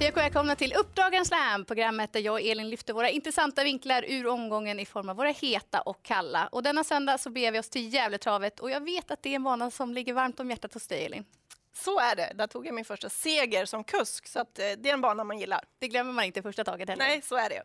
Hej och välkomna till Uppdragen Slam, programmet där jag och Elin lyfter våra intressanta vinklar ur omgången i form av våra heta och kalla. Och denna söndag så beger vi oss till Gävletravet och jag vet att det är en bana som ligger varmt om hjärtat hos dig Elin. Så är det. Där tog jag min första seger som kusk, så att, eh, det är en bana man gillar. Det glömmer man inte första taget heller. Nej, så är det.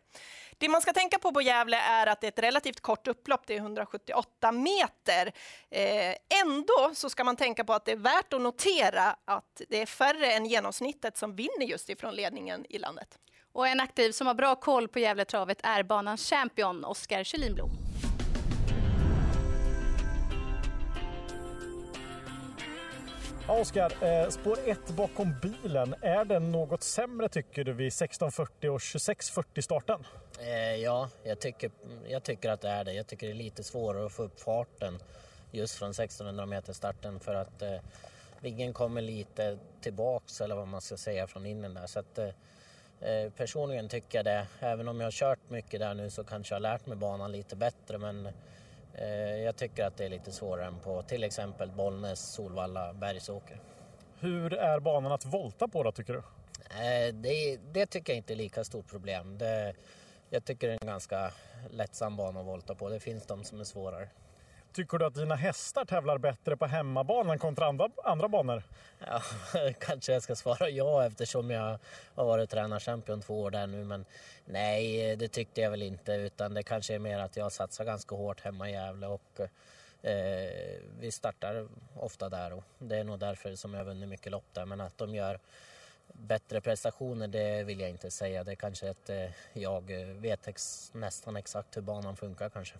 Det man ska tänka på på Gävle är att det är ett relativt kort upplopp, det är 178 meter. Eh, ändå så ska man tänka på att det är värt att notera att det är färre än genomsnittet som vinner just ifrån ledningen i landet. Och en aktiv som har bra koll på Gävletravet är banans champion Oskar Kyllinblom. Oskar, eh, spår 1 bakom bilen. Är den något sämre tycker du vid 16.40 och 26.40 starten? Eh, ja, jag tycker, jag tycker att det är det. Jag tycker det är lite svårare att få upp farten just från 1600 meter starten för att eh, Viggen kommer lite tillbaks eller vad man ska säga från innen där. Så att, eh, eh, personligen tycker jag det. Även om jag har kört mycket där nu så kanske jag har lärt mig banan lite bättre men jag tycker att det är lite svårare än på till exempel Bollnäs, Solvalla, Bergsåker. Hur är banan att volta på då tycker du? Eh, det, det tycker jag inte är lika stort problem. Det, jag tycker det är en ganska lättsam bana att volta på. Det finns de som är svårare. Tycker du att dina hästar tävlar bättre på hemmabanan kontra andra, andra banor? Ja, kanske jag ska svara ja eftersom jag har varit tränarchampion två år där nu. Men nej, det tyckte jag väl inte. Utan det kanske är mer att jag satsar ganska hårt hemma i Gävle och eh, vi startar ofta där. Och det är nog därför som jag har vunnit mycket lopp där. Men att de gör bättre prestationer, det vill jag inte säga. Det är kanske att eh, jag vet ex nästan exakt hur banan funkar kanske.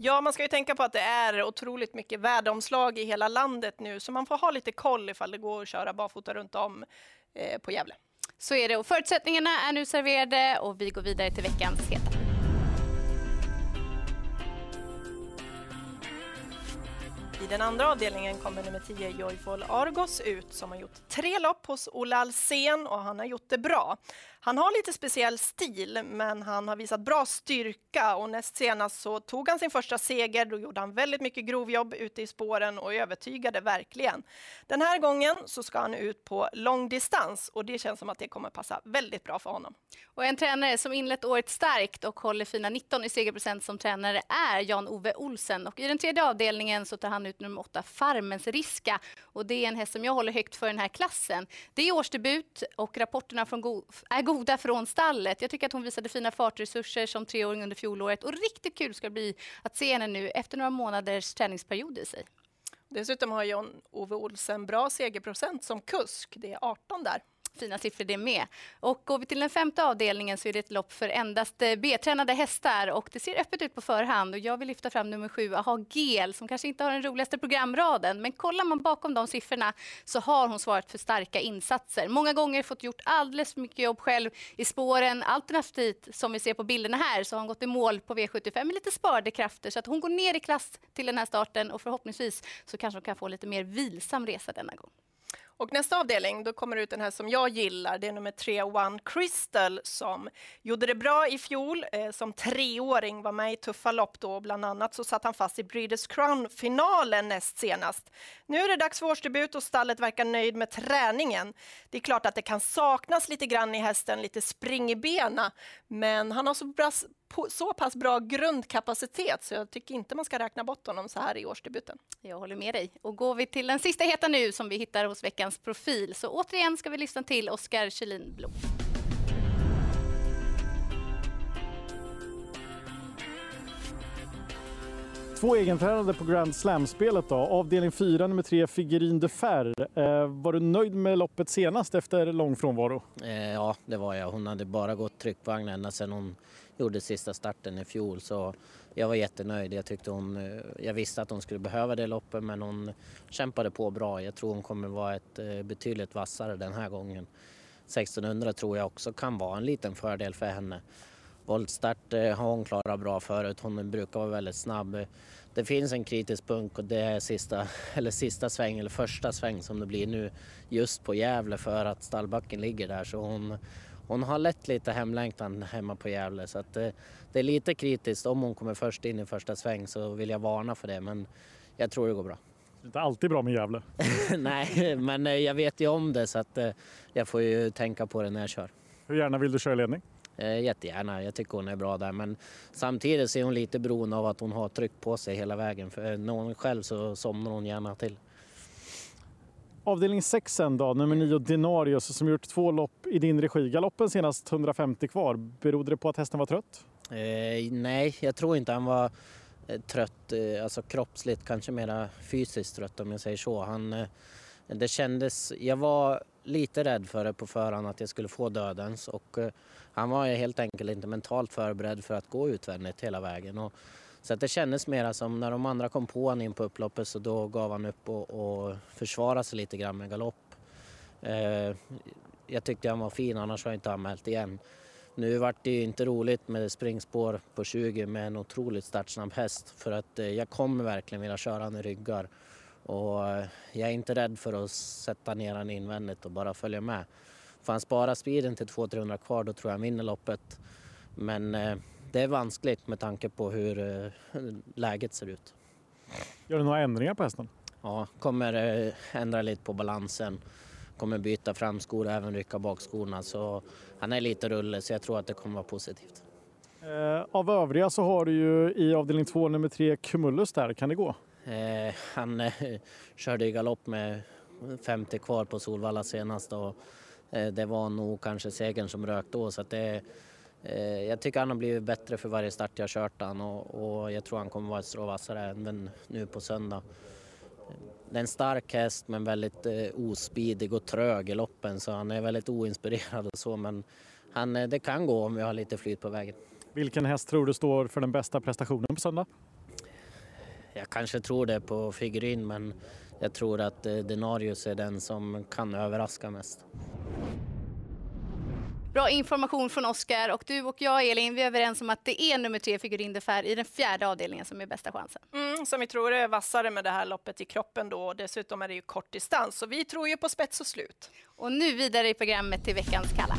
Ja, man ska ju tänka på att det är otroligt mycket väderomslag i hela landet nu, så man får ha lite koll ifall det går att köra barfota runt om eh, på Gävle. Så är det och förutsättningarna är nu serverade och vi går vidare till veckans heta. I den andra avdelningen kommer nummer 10 Joyful Argos ut som har gjort tre lopp hos Olle Alsen och han har gjort det bra. Han har lite speciell stil men han har visat bra styrka och näst senast så tog han sin första seger. Då gjorde han väldigt mycket grovjobb ute i spåren och övertygade verkligen. Den här gången så ska han ut på långdistans och det känns som att det kommer passa väldigt bra för honom. Och en tränare som inlett året starkt och håller fina 19 i segerprocent som tränare är Jan-Ove Olsen. Och I den tredje avdelningen så tar han ut nummer åtta Farmens Riska. Och det är en häst som jag håller högt för den här klassen. Det är årsdebut och rapporterna från go är goda från stallet. Jag tycker att hon visade fina fartresurser som treåring under fjolåret och riktigt kul ska det bli att se henne nu efter några månaders träningsperiod i sig. Dessutom har John-Ove Olsen bra segerprocent som kusk. Det är 18 där fina siffror det med. Och går vi till den femte avdelningen så är det ett lopp för endast eh, B-tränade hästar och det ser öppet ut på förhand och jag vill lyfta fram nummer sju, Aha Gel, som kanske inte har den roligaste programraden, men kollar man bakom de siffrorna så har hon svarat för starka insatser. Många gånger fått gjort alldeles för mycket jobb själv i spåren. Alternativt, som vi ser på bilderna här, så har hon gått i mål på V75 med lite sparade krafter så att hon går ner i klass till den här starten och förhoppningsvis så kanske hon kan få lite mer vilsam resa denna gång. Och nästa avdelning, då kommer ut den här som jag gillar. Det är nummer tre, One Crystal, som gjorde det bra i fjol. Eh, som treåring var med i tuffa lopp då. Bland annat så satt han fast i Breeders Crown-finalen näst senast. Nu är det dags för årsdebut och stallet verkar nöjd med träningen. Det är klart att det kan saknas lite grann i hästen, lite spring i bena. Men han har så bra, så pass bra grundkapacitet så jag tycker inte man ska räkna bort honom så här i årsdebuten. Jag håller med dig. Och går vi till den sista heta nu som vi hittar hos veckans profil så återigen ska vi lyssna till Oskar Kjellin Blom. Två egentränade på Grand Slam-spelet då. Avdelning 4, nummer 3, Figurin de Fer. Eh, var du nöjd med loppet senast efter lång frånvaro? Eh, ja, det var jag. Hon hade bara gått tryckvagn ända sedan hon gjorde sista starten i fjol. Så jag var jättenöjd. Jag, tyckte hon, eh, jag visste att hon skulle behöva det loppet men hon kämpade på bra. Jag tror hon kommer vara ett eh, betydligt vassare den här gången. 1600 tror jag också kan vara en liten fördel för henne. Voltstart eh, har hon klarat bra förut. Hon brukar vara väldigt snabb. Det finns en kritisk punkt och det är sista, eller sista sväng, eller första sväng som det blir nu just på Gävle för att stallbacken ligger där. Så hon, hon har lätt lite hemlängtan hemma på Gävle så att det, det, är lite kritiskt. Om hon kommer först in i första sväng så vill jag varna för det men jag tror det går bra. Det är inte alltid bra med Gävle. Nej, men eh, jag vet ju om det så att eh, jag får ju tänka på det när jag kör. Hur gärna vill du köra ledning? Eh, Jättegärna, jag tycker hon är bra där men samtidigt så är hon lite beroende av att hon har tryck på sig hela vägen för när hon är själv så somnar hon gärna till. Avdelning 6 sen då, nummer 9 Denarius som gjort två lopp i din regi. Galoppen senast 150 kvar. Berodde det på att hästen var trött? Eh, nej, jag tror inte han var eh, trött, eh, alltså kroppsligt, kanske mera fysiskt trött om jag säger så. Han, eh, det kändes, jag var lite rädd för det på förhand att jag skulle få dödens och han var helt enkelt inte mentalt förberedd för att gå utvändigt hela vägen. Och, så att det kändes mera som när de andra kom på honom in på upploppet så då gav han upp och, och försvarade sig lite grann med galopp. Eh, jag tyckte han var fin, annars har jag inte anmält igen. Nu vart det ju inte roligt med springspår på 20 med en otroligt startsnabb häst för att eh, jag kommer verkligen vilja köra han i ryggar. Och eh, jag är inte rädd för att sätta ner han invändigt och bara följa med. Får han spara speeden till 200-300 kvar då tror jag han vinner loppet. Men eh, det är vanskligt med tanke på hur eh, läget ser ut. Gör du några ändringar på hästen? Ja, kommer eh, ändra lite på balansen. Kommer byta framskor och även rycka bakskorna. Så han är lite rulle så jag tror att det kommer vara positivt. Eh, av övriga så har du ju i avdelning 2 nummer 3 Cumulus där. Kan det gå? Eh, han eh, körde i galopp med 50 kvar på Solvalla senast och eh, det var nog kanske segern som rök då så det jag tycker han har blivit bättre för varje start jag kört han och, och jag tror han kommer vara ett strå vassare även nu på söndag. Det är en stark häst men väldigt eh, ospidig och trög i loppen så han är väldigt oinspirerad och så men han, eh, det kan gå om vi har lite flyt på vägen. Vilken häst tror du står för den bästa prestationen på söndag? Jag kanske tror det på figurin men jag tror att eh, Denarius är den som kan överraska mest. Bra information från Oskar och du och jag Elin, vi är överens om att det är nummer tre Figurin de Fer i den fjärde avdelningen som är bästa chansen. Mm, som vi tror är vassare med det här loppet i kroppen då. Dessutom är det ju kort distans, så vi tror ju på spets och slut. Och nu vidare i programmet till veckans kalla.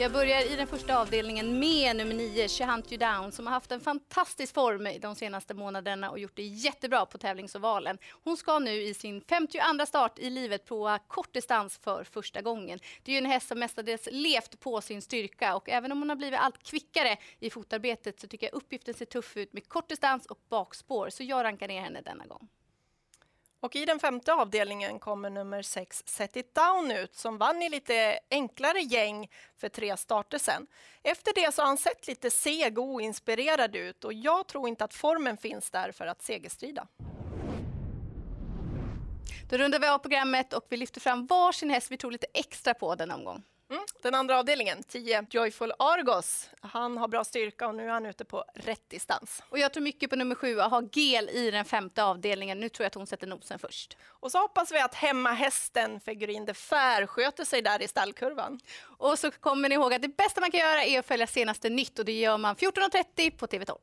Jag börjar i den första avdelningen med nummer 9, She Hunt You Down, som har haft en fantastisk form de senaste månaderna och gjort det jättebra på tävlingsovalen. Hon ska nu i sin 52 start i livet prova kortdistans för första gången. Det är ju en häst som mestadels levt på sin styrka och även om hon har blivit allt kvickare i fotarbetet så tycker jag uppgiften ser tuff ut med kortdistans och bakspår, så jag rankar ner henne denna gång. Och i den femte avdelningen kommer nummer sex Set It Down ut som vann i lite enklare gäng för tre starter sen. Efter det så har han sett lite seg och oinspirerad ut och jag tror inte att formen finns där för att segerstrida. Då rundar vi av programmet och vi lyfter fram varsin häst vi tror lite extra på denna omgång. Mm. Den andra avdelningen, 10 Joyful Argos. Han har bra styrka och nu är han ute på rätt distans. Och jag tror mycket på nummer sju, att ha Gel i den femte avdelningen. Nu tror jag att hon sätter nosen först. Och så hoppas vi att hemmahästen Figurin de Fer sköter sig där i stallkurvan. Och så kommer ni ihåg att det bästa man kan göra är att följa senaste nytt och det gör man 14.30 på TV12.